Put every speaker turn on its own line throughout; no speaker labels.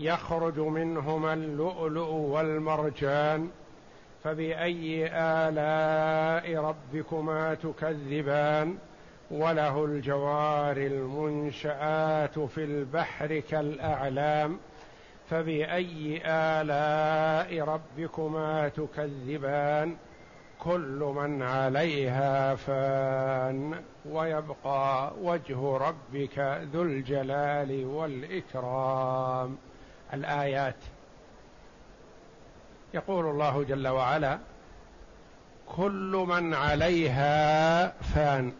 يخرج منهما اللؤلؤ والمرجان فبأي آلاء ربكما تكذبان؟ وله الجوار المنشآت في البحر كالأعلام فبأي آلاء ربكما تكذبان؟ كل من عليها فان ويبقى وجه ربك ذو الجلال والإكرام. الآيات. يقول الله جل وعلا كل من عليها فان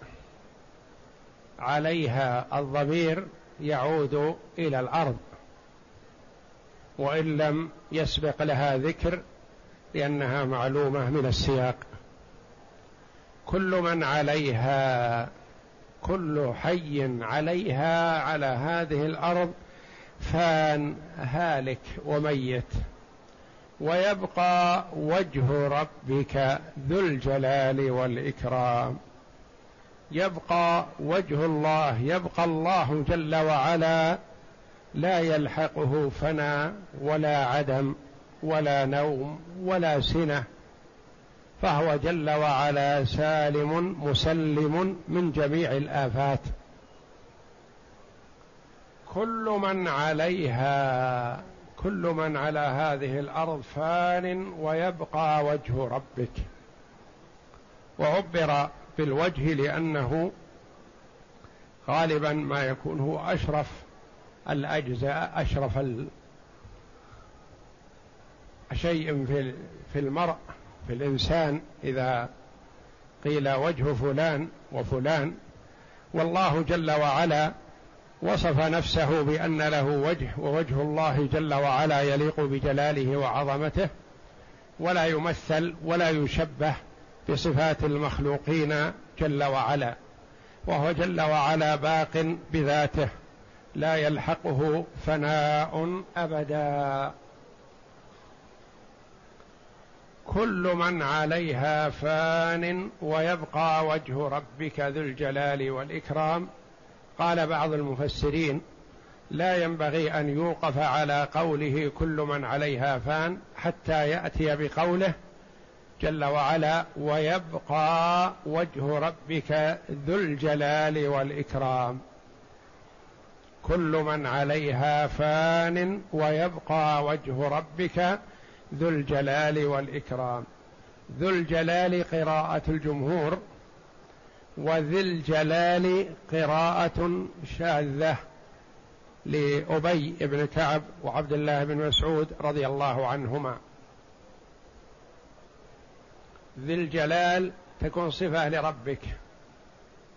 عليها الضمير يعود إلى الأرض. وإن لم يسبق لها ذكر لأنها معلومة من السياق. كل من عليها كل حي عليها على هذه الأرض فان هالك وميت ويبقى وجه ربك ذو الجلال والإكرام. يبقى وجه الله يبقى الله جل وعلا لا يلحقه فنا ولا عدم ولا نوم ولا سنة فهو جل وعلا سالم مسلم من جميع الآفات. كل من عليها كل من على هذه الأرض فان ويبقى وجه ربك. وعبر بالوجه لأنه غالبا ما يكون هو أشرف الأجزاء أشرف شيء في في المرء في الإنسان. إذا قيل وجه فلان وفلان والله جل وعلا وصف نفسه بأن له وجه ووجه الله جل وعلا يليق بجلاله وعظمته ولا يمثل ولا يشبه بصفات المخلوقين جل وعلا وهو جل وعلا باق بذاته لا يلحقه فناء أبدا. كل من عليها فان ويبقى وجه ربك ذو الجلال والإكرام قال بعض المفسرين لا ينبغي أن يوقف على قوله كل من عليها فان حتى يأتي بقوله جل وعلا ويبقى وجه ربك ذو الجلال والإكرام. كل من عليها فان ويبقى وجه ربك ذو الجلال والإكرام. ذو الجلال قراءة الجمهور وذي الجلال قراءة شاذة لأبي بن كعب وعبد الله بن مسعود رضي الله عنهما. ذي الجلال تكون صفة لربك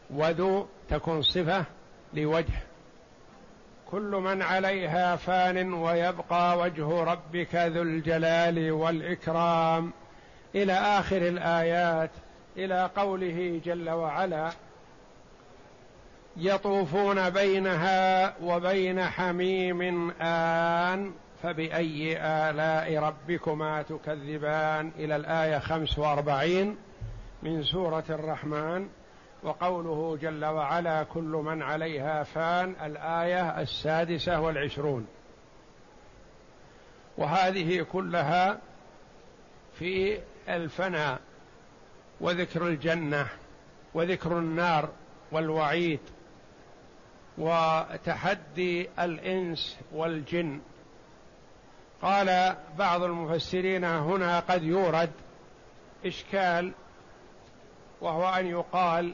وذو تكون صفة لوجه. كل من عليها فان ويبقى وجه ربك ذو الجلال والإكرام. إلى آخر الآيات إلى قوله جل وعلا يطوفون بينها وبين حميم آن فبأي آلاء ربكما تكذبان؟ إلى الآية خمس وأربعين من سورة الرحمن. وقوله جل وعلا كل من عليها فان الآية السادسة والعشرون. وهذه كلها في الفناء. وذكر الجنة وذكر النار والوعيد وتحدي الإنس والجن. قال بعض المفسرين هنا قد يورد إشكال وهو أن يقال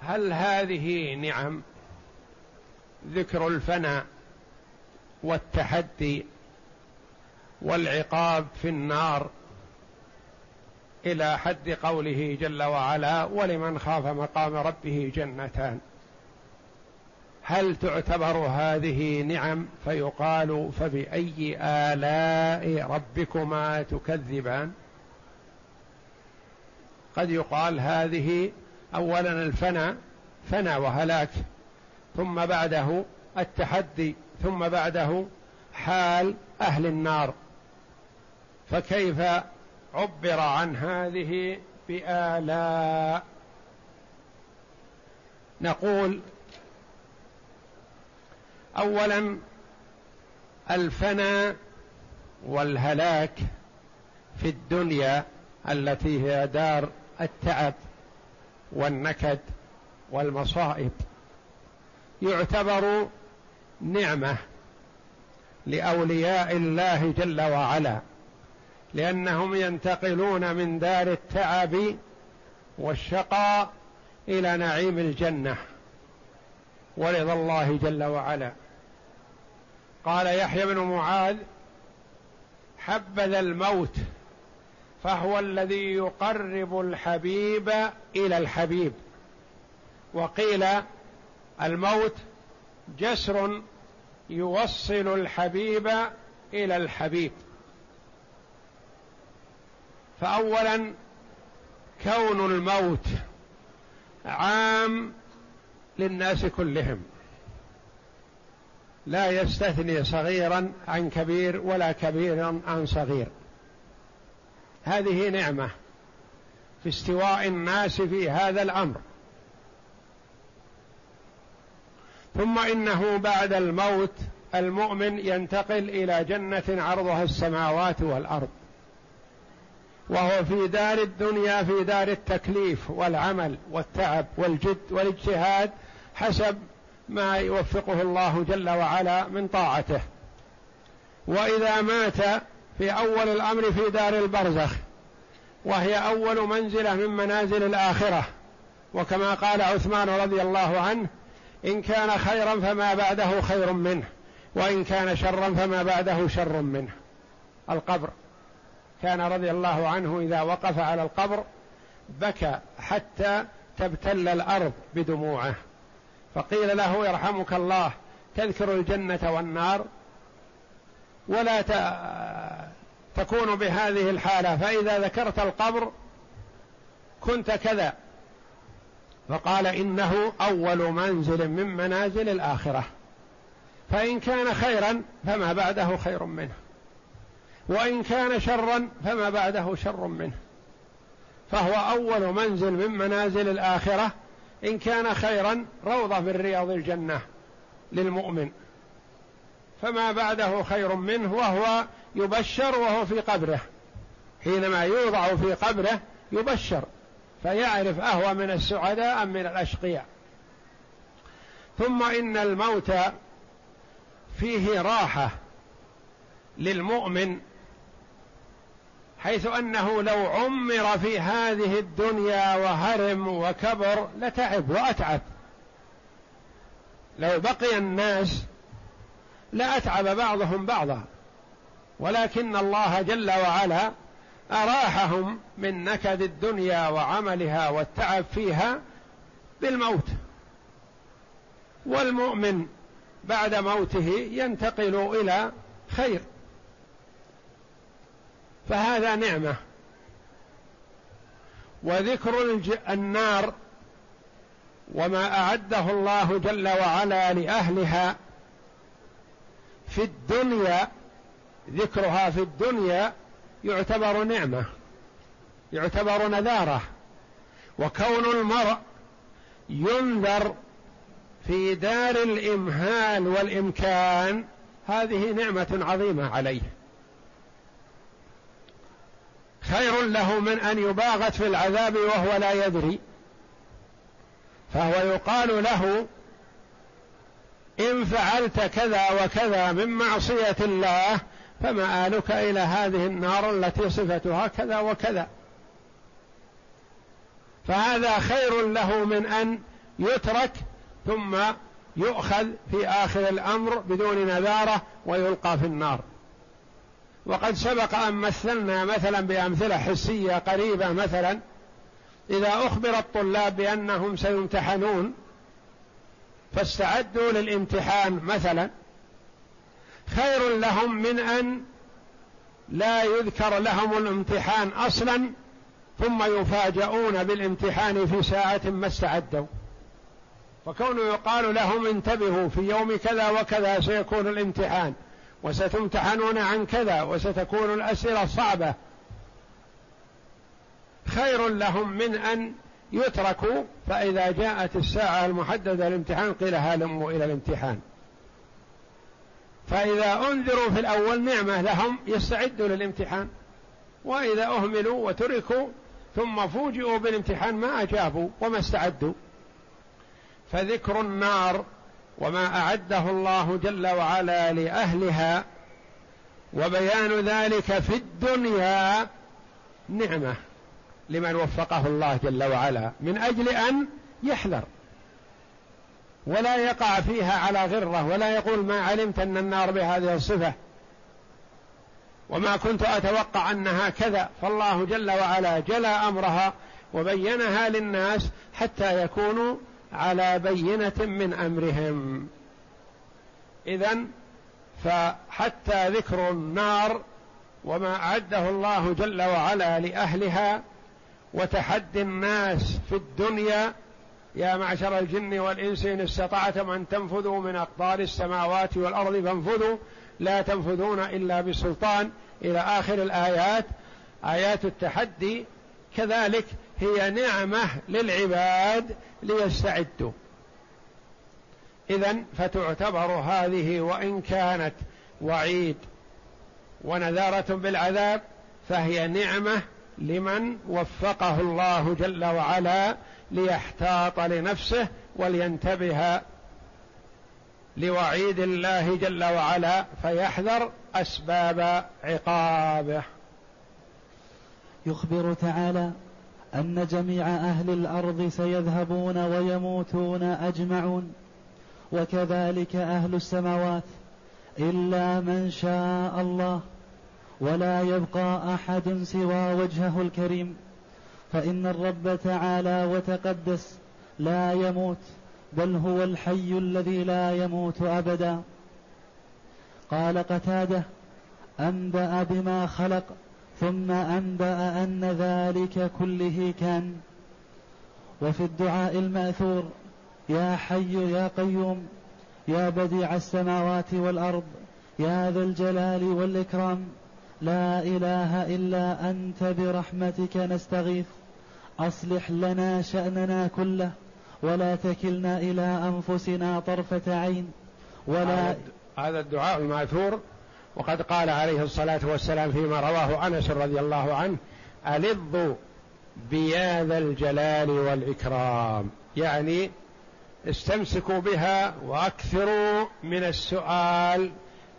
هل هذه نعم ذكر الفناء والتحدي والعقاب في النار؟ إلى حد قوله جل وعلا ولمن خاف مقام ربه جنتان. هل تعتبر هذه نعم فيقال فبأي آلاء ربكما تكذبان؟ قد يقال هذه اولا الفناء فنى وهلاك ثم بعده التحدي ثم بعده حال أهل النار. فكيف عبر عن هذه بآلاء. نقول اولا الفناء والهلاك في الدنيا التي هي دار التعب والنكد والمصائب. يعتبر نعمة لأولياء الله جل وعلا. لأنهم ينتقلون من دار التعب والشقاء إلى نعيم الجنة ورضا الله جل وعلا. قال يحيى بن معاذ حبذا الموت فهو الذي يقرب الحبيب إلى الحبيب. وقيل الموت جسر يوصل الحبيب إلى الحبيب. فاولا كون الموت عام للناس كلهم. لا يستثني صغيرا عن كبير ولا كبيرا عن صغير. هذه نعمة في استواء الناس في هذا الأمر. ثم إنه بعد الموت المؤمن ينتقل إلى جنة عرضها السماوات والأرض. وهو في دار الدنيا في دار التكليف والعمل والتعب والجد والاجتهاد حسب ما يوفقه الله جل وعلا من طاعته. وإذا مات في أول الأمر في دار البرزخ وهي أول منزلة من منازل الآخرة. وكما قال عثمان رضي الله عنه إن كان خيرا فما بعده خير منه وإن كان شرا فما بعده شر منه. القبر. كان رضي الله عنه إذا وقف على القبر بكى حتى تبتل الأرض بدموعه. فقيل له يرحمك الله تذكر الجنة والنار ولا تكون بهذه الحالة فإذا ذكرت القبر كنت كذا. فقال إنه أول منزل من منازل الآخرة فإن كان خيرا فما بعده خير منه. وإن كان شرا فما بعده شر منه. فهو أول منزل من منازل الآخرة. إن كان خيرا روضة من رياض الجنة للمؤمن. فما بعده خير منه وهو يبشر وهو في قبره. حينما يوضع في قبره يبشر فيعرف أهو من السعداء أم من الأشقياء. ثم إن الموت فيه راحة للمؤمن حيث أنه لو عمر في هذه الدنيا وهرم وكبر لتعب وأتعب. لو بقي الناس لأتعب بعضهم بعضا. ولكن الله جل وعلا أراحهم من نكد الدنيا وعملها والتعب فيها بالموت. والمؤمن بعد موته ينتقل إلى خير. فهذا نعمة. وذكر النار وما أعده الله جل وعلا لأهلها في الدنيا ذكرها في الدنيا يعتبر نعمة يعتبر نذارة. وكون المرء ينذر في دار الإمهال والإمكان هذه نعمة عظيمة عليه. خير له من أن يباغت في العذاب وهو لا يدري. فهو يقال له إن فعلت كذا وكذا من معصية الله فمآلك إلى هذه النار التي صفتها كذا وكذا. فهذا خير له من أن يترك ثم يؤخذ في آخر الأمر بدون نذارة ويلقى في النار. وقد سبق أن مثلنا مثلا بأمثلة حسية قريبة مثلا إذا أخبر الطلاب بأنهم سيمتحنون فاستعدوا للامتحان مثلا خير لهم من أن لا يذكر لهم الامتحان أصلا ثم يفاجؤون بالامتحان في ساعة ما استعدوا. فكونه يقال لهم انتبهوا في يوم كذا وكذا سيكون الامتحان. وستمتحنون عن كذا وستكون الأسئلة صعبة. خير لهم من أن يتركوا فإذا جاءت الساعة المحددة للامتحان قيل هلموا إلى الامتحان. فإذا أنذروا في الأول نعمة لهم يستعدوا للامتحان. وإذا أهملوا وتركوا ثم فوجئوا بالامتحان ما أجابوا وما استعدوا. فذكر النار وما أعده الله جل وعلا لأهلها وبيان ذلك في الدنيا نعمة لمن وفقه الله جل وعلا من أجل أن يحذر. ولا يقع فيها على غرة ولا يقول ما علمت أن النار بهذه الصفة وما كنت أتوقع أنها كذا. فالله جل وعلا جلى أمرها وبينها للناس حتى يكونوا على بينة من أمرهم. اذا فحتى ذكر النار وما أعده الله جل وعلا لأهلها وتحدي الناس في الدنيا يا معشر الجن والإنس إن استطعتم أن تنفذوا من أقطار السماوات والأرض فانفذوا لا تنفذون إلا بسلطان. إلى آخر الآيات آيات التحدي كذلك هي نعمة للعباد ليستعدوا. إذا فتعتبر هذه وإن كانت وعيد ونذارة بالعذاب فهي نعمة لمن وفقه الله جل وعلا ليحتاط لنفسه ولينتبه لوعيد الله جل وعلا فيحذر أسباب عقابه.
يخبر تعالى أن جميع أهل الأرض سيذهبون ويموتون أجمعون وكذلك أهل السماوات إلا من شاء الله ولا يبقى أحد سوى وجهه الكريم. فإن الرب تعالى وتقدس لا يموت بل هو الحي الذي لا يموت أبدا. قال قتادة أنبأ بما خلق ثم أنبأ أن ذلك كله كان. وفي الدعاء المأثور يا حي يا قيوم يا بديع السماوات والأرض يا ذا الجلال والإكرام لا إله إلا أنت برحمتك نستغيث. أصلح لنا شأننا كله ولا تكلنا إلى أنفسنا طرفة عين. ولا
هذا الدعاء المأثور وقد قال عليه الصلاة والسلام فيما رواه أنس رضي الله عنه ألظوا بيا ذا الجلال والإكرام. يعني استمسكوا بها وأكثروا من السؤال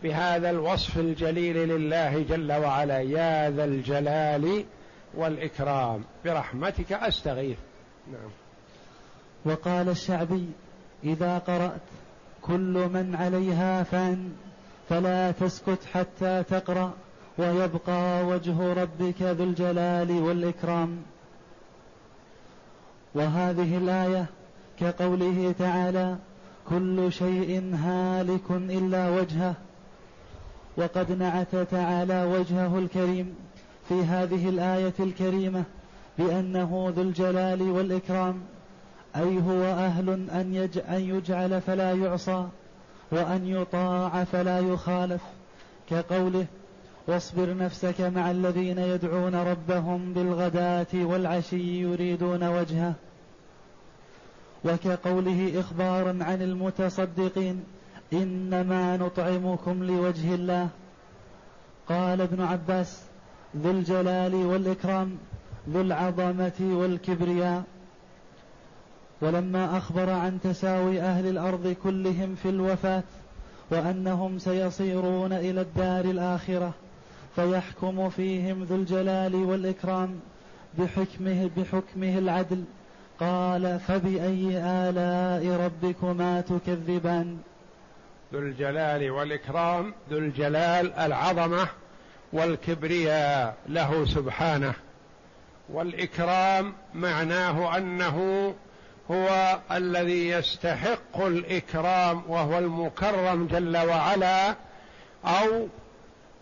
بهذا الوصف الجليل لله جل وعلا يا ذا الجلال والإكرام. برحمتك أستغيث. نعم.
وقال الشعبي إذا قرأت كل من عليها فان. فلا تسكت حتى تقرأ ويبقى وجه ربك ذو الجلال والإكرام. وهذه الآية كقوله تعالى كل شيء هالك إلا وجهه. وقد نعت تعالى وجهه الكريم في هذه الآية الكريمة بأنه ذو الجلال والإكرام أي هو أن, أن يجعل فلا يعصى. وأن يطاع فلا يخالف كقوله واصبر نفسك مع الذين يدعون ربهم بالغداة والعشي يريدون وجهه. وكقوله إخبارا عن المتصدقين إنما نطعمكم لوجه الله. قال ابن عباس ذو الجلال والإكرام ذو العظمة والكبرياء. ولما أخبر عن تساوي أهل الأرض كلهم في الوفاة وأنهم سيصيرون إلى الدار الآخرة فيحكم فيهم ذو الجلال والإكرام بحكمه بحكمه العدل. قال فبأي آلاء ربكما تكذبان؟
ذو الجلال والإكرام ذو الجلال العظمة والكبرياء له سبحانه والإكرام معناه أنه هو الذي يستحق الإكرام وهو المكرم جل وعلا أو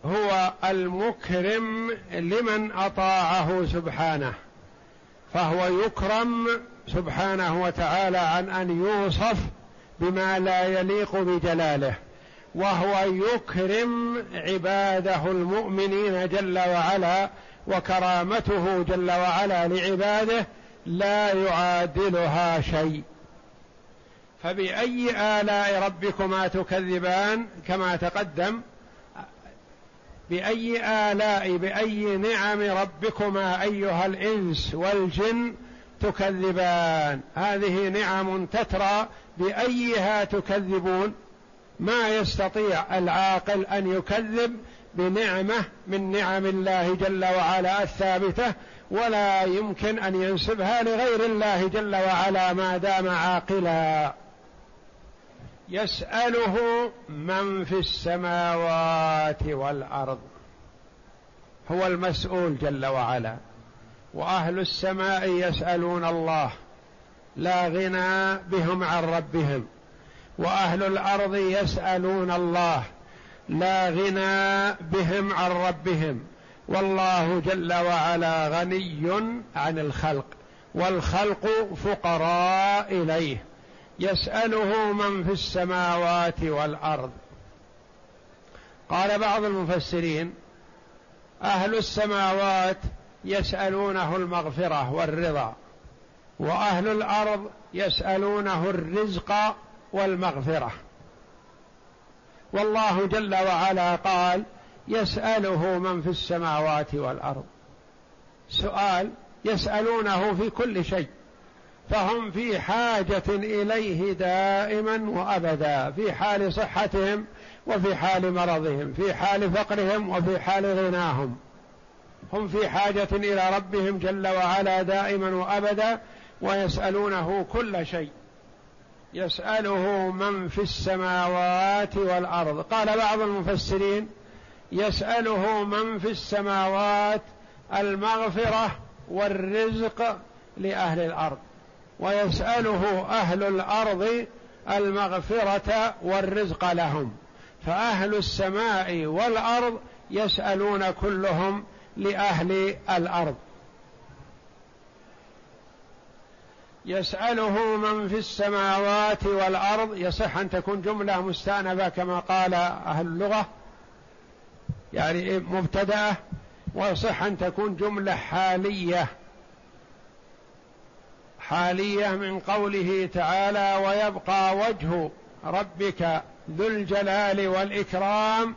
هو المكرم لمن أطاعه سبحانه فهو يكرم سبحانه وتعالى عن أن يوصف بما لا يليق بجلاله وهو يكرم عباده المؤمنين جل وعلا وكرامته جل وعلا لعباده لا يعادلها شيء. فبأي آلاء ربكما تكذبان كما تقدم؟ بأي آلاء بأي نعم ربكما أيها الإنس والجن تكذبان؟ هذه نعم تترى بأيها تكذبون. ما يستطيع العاقل أن يكذب بنعمة من نعم الله جل وعلا الثابتة ولا يمكن أن ينسبها لغير الله جل وعلا ما دام عاقلا. يسأله من في السماوات والأرض. هو المسؤول جل وعلا. وأهل السماء يسألون الله. لا غنى بهم عن ربهم. وأهل الأرض يسألون الله. لا غنى بهم عن ربهم. والله جل وعلا غني عن الخلق والخلق فقراء إليه يسأله من في السماوات والأرض. قال بعض المفسرين أهل السماوات يسألونه المغفرة والرضا وأهل الأرض يسألونه الرزق والمغفرة. والله جل وعلا قال يسأله من في السماوات والأرض. سؤال يسألونه في كل شيء فهم في حاجة إليه دائما وابدا في حال صحتهم وفي حال مرضهم في حال فقرهم وفي حال غناهم. هم في حاجة إلى ربهم جل وعلا دائما وأبدا ويسألونه كل شيء. يسأله من في السماوات والأرض. قال بعض المفسرين يسأله من في السماوات المغفرة والرزق لأهل الأرض ويسأله أهل الأرض المغفرة والرزق لهم. فأهل السماء والأرض يسألون كلهم لأهل الأرض. يسأله من في السماوات والأرض يصح أن تكون جملة مستانفه كما قال أهل اللغة يعني مبتدأة ويصح أن تكون جملة حالية. حالية من قوله تعالى ويبقى وجه ربك ذو الجلال والإكرام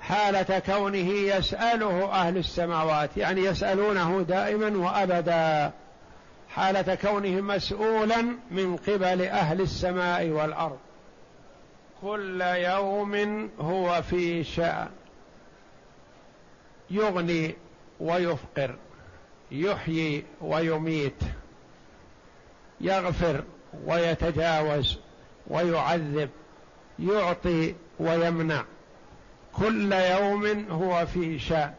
حالة كونه يسأله أهل السماوات. يعني يسألونه دائما وأبدا. حالة كونه مسؤولا من قبل أهل السماء والأرض. كل يوم هو في شأن. يغني ويفقر يحيي ويميت يغفر ويتجاوز ويعذب يعطي ويمنع. كل يوم هو في شأن.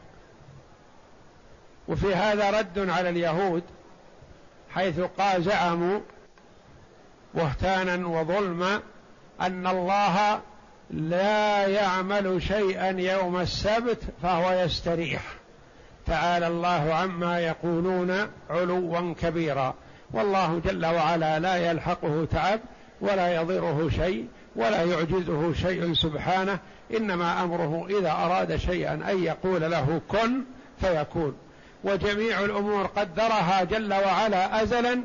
وفي هذا رد على اليهود حيث قال زعموا بهتانا وظلما أن الله لا يعمل شيئا يوم السبت فهو يستريح. تعالى الله عما يقولون علوا كبيرا. والله جل وعلا لا يلحقه تعب ولا يضره شيء ولا يعجزه شيء سبحانه. إنما أمره إذا أراد شيئا أن يقول له كن فيكون. وجميع الأمور قدرها جل وعلا أزلا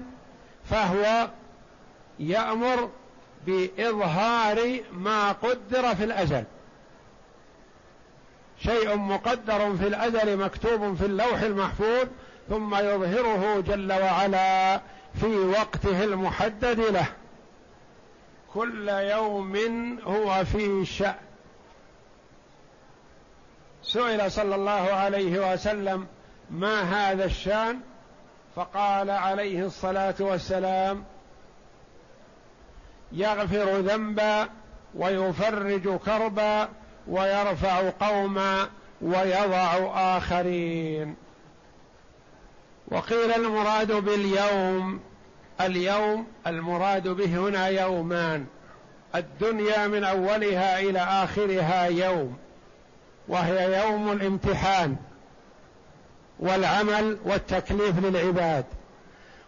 فهو يأمر بإظهار ما قدر في الأزل. شيء مقدر في الأزل مكتوب في اللوح المحفوظ ثم يظهره جل وعلا في وقته المحدد له. كل يوم هو في شأن. سئل صلى الله عليه وسلم ما هذا الشأن؟ فقال عليه الصلاة والسلام يغفر ذنبا ويفرج كربا ويرفع قوما ويضع آخرين. وقيل المراد باليوم اليوم المراد به هنا يومان. الدنيا من أولها إلى آخرها يوم وهي يوم الامتحان والعمل والتكليف للعباد.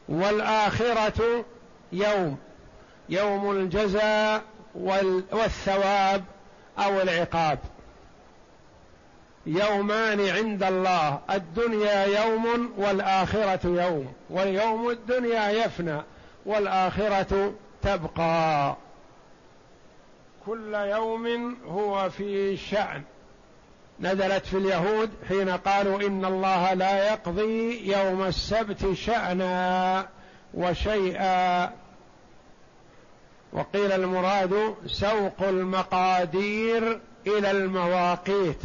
والآخرة يوم. يوم الجزاء والثواب أو العقاب. يومان عند الله الدنيا يوم والآخرة يوم واليوم الدنيا يفنى والآخرة تبقى. كل يوم هو في شأن. نزلت في اليهود حين قالوا إن الله لا يقضي يوم السبت شأنا وشيئا. وقيل المراد سوق المقادير إلى المواقيت.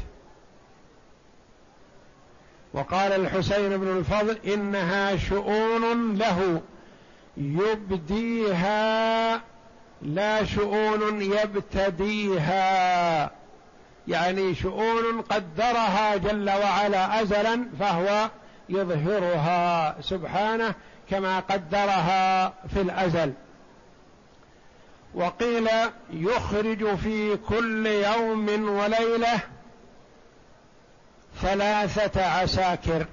وقال الحسين بن الفضل إنها شؤون له يبديها لا شؤون يبتديها. يعني شؤون قدرها جل وعلا ازلا فهو يظهرها سبحانه كما قدرها في الأزل. وقيل يخرج في كل يوم وليلة ثلاثة عساكر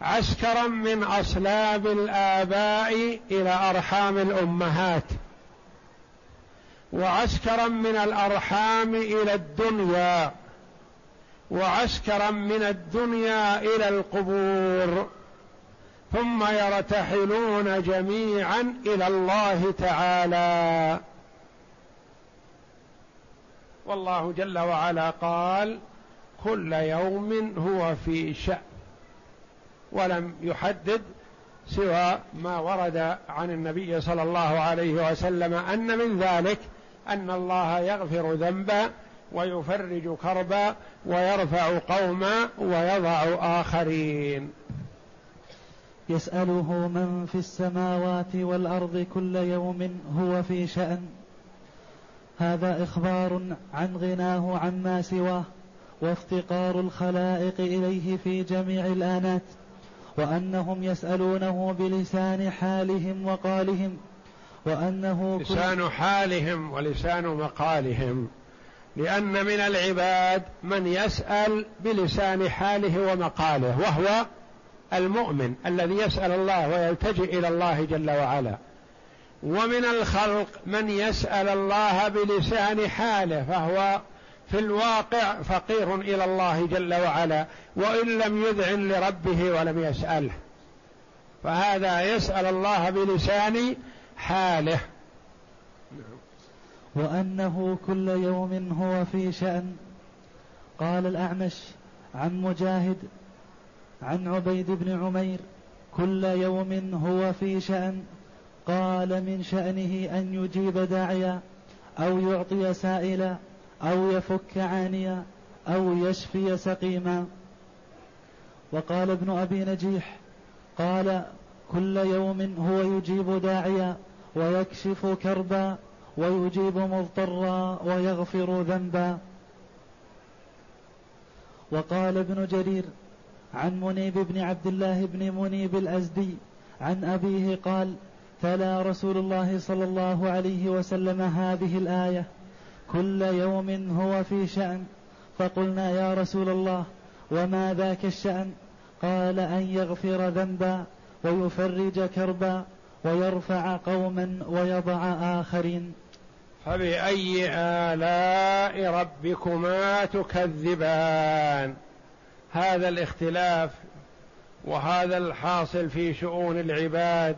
عسكرا من أصلاب الآباء إلى أرحام الأمهات وعسكرا من الأرحام إلى الدنيا وعسكرا من الدنيا إلى القبور. ثم يرتحلون جميعا إلى الله تعالى. والله جل وعلا قال كل يوم هو في شأن ولم يحدد سوى ما ورد عن النبي صلى الله عليه وسلم أن من ذلك أن الله يغفر ذنبا ويفرج كربا ويرفع قوما ويضع آخرين.
يسأله من في السماوات والأرض كل يوم هو في شأن. هذا إخبار عن غناه عما سواه وافتقار الخلائق إليه في جميع الآنات وأنهم يسألونه بلسان حالهم وقالهم وأنه
لسان حالهم ولسان مقالهم لأن من العباد من يسأل بلسان حاله ومقاله وهو المؤمن الذي يسأل الله ويلتجئ إلى الله جل وعلا. ومن الخلق من يسأل الله بلسان حاله فهو في الواقع فقير إلى الله جل وعلا وإن لم يذعن لربه ولم يسأله. فهذا يسأل الله بلسان حاله.
وأنه كل يوم هو في شأن. قال الأعمش عن مجاهد عن عبيد بن عمير كل يوم هو في شأن قال من شأنه أن يجيب داعيا أو يعطي سائلا أو يفك عانيا أو يشفي سقيما. وقال ابن أبي نجيح قال كل يوم هو يجيب داعيا ويكشف كربا ويجيب مضطرا ويغفر ذنبا. وقال ابن جرير عن منيب بن عبد الله بن منيب الأزدي عن أبيه قال تلا رسول الله صلى الله عليه وسلم هذه الآية كل يوم هو في شأن فقلنا يا رسول الله وما ذاك الشأن؟ قال أن يغفر ذنبا ويفرج كربا ويرفع قوما ويضع آخرين
فبأي آلاء ربكما تكذبان؟ هذا الاختلاف وهذا الحاصل في شؤون العباد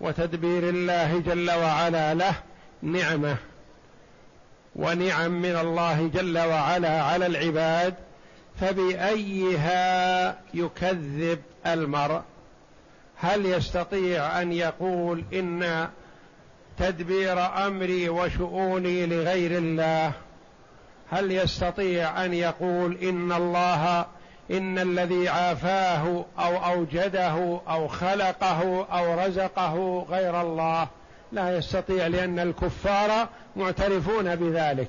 وتدبير الله جل وعلا له نعمة ونعم من الله جل وعلا على العباد فبايها يكذب المرء؟ هل يستطيع أن يقول إن تدبير أمري وشؤوني لغير الله؟ هل يستطيع أن يقول إن الله إن الذي عافاه أو أوجده أو خلقه أو رزقه غير الله لا يستطيع لأن الكفار معترفون بذلك.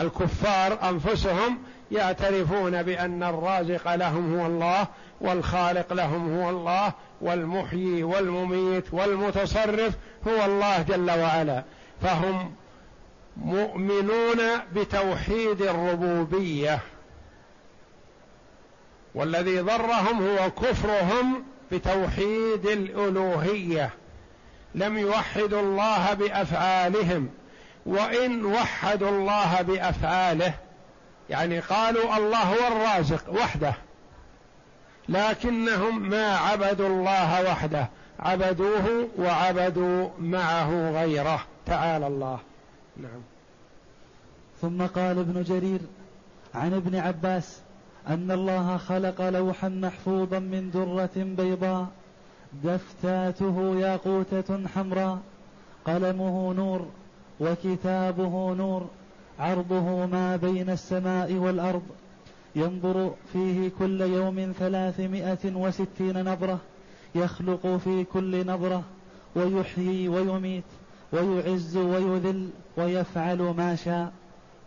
الكفار أنفسهم يعترفون بأن الرازق لهم هو الله والخالق لهم هو الله والمحيي والمميت والمتصرف هو الله جل وعلا. فهم مؤمنون بتوحيد الربوبية. والذي ضرهم هو كفرهم بتوحيد الألوهية. لم يوحدوا الله بأفعالهم وإن وحدوا الله بأفعاله يعني قالوا الله هو الرازق وحده لكنهم ما عبدوا الله وحده عبدوه وعبدوا معه غيره. تعالى الله. نعم.
ثم قال ابن جرير عن ابن عباس أن الله خلق لوحا محفوظا من درة بيضاء دفتاته ياقوتة حمراء قلمه نور وكتابه نور عرضه ما بين السماء والأرض. ينظر فيه كل يوم ثلاثمائة وستين نظرة يخلق في كل نظرة ويحيي ويميت ويعز ويذل ويفعل ما شاء.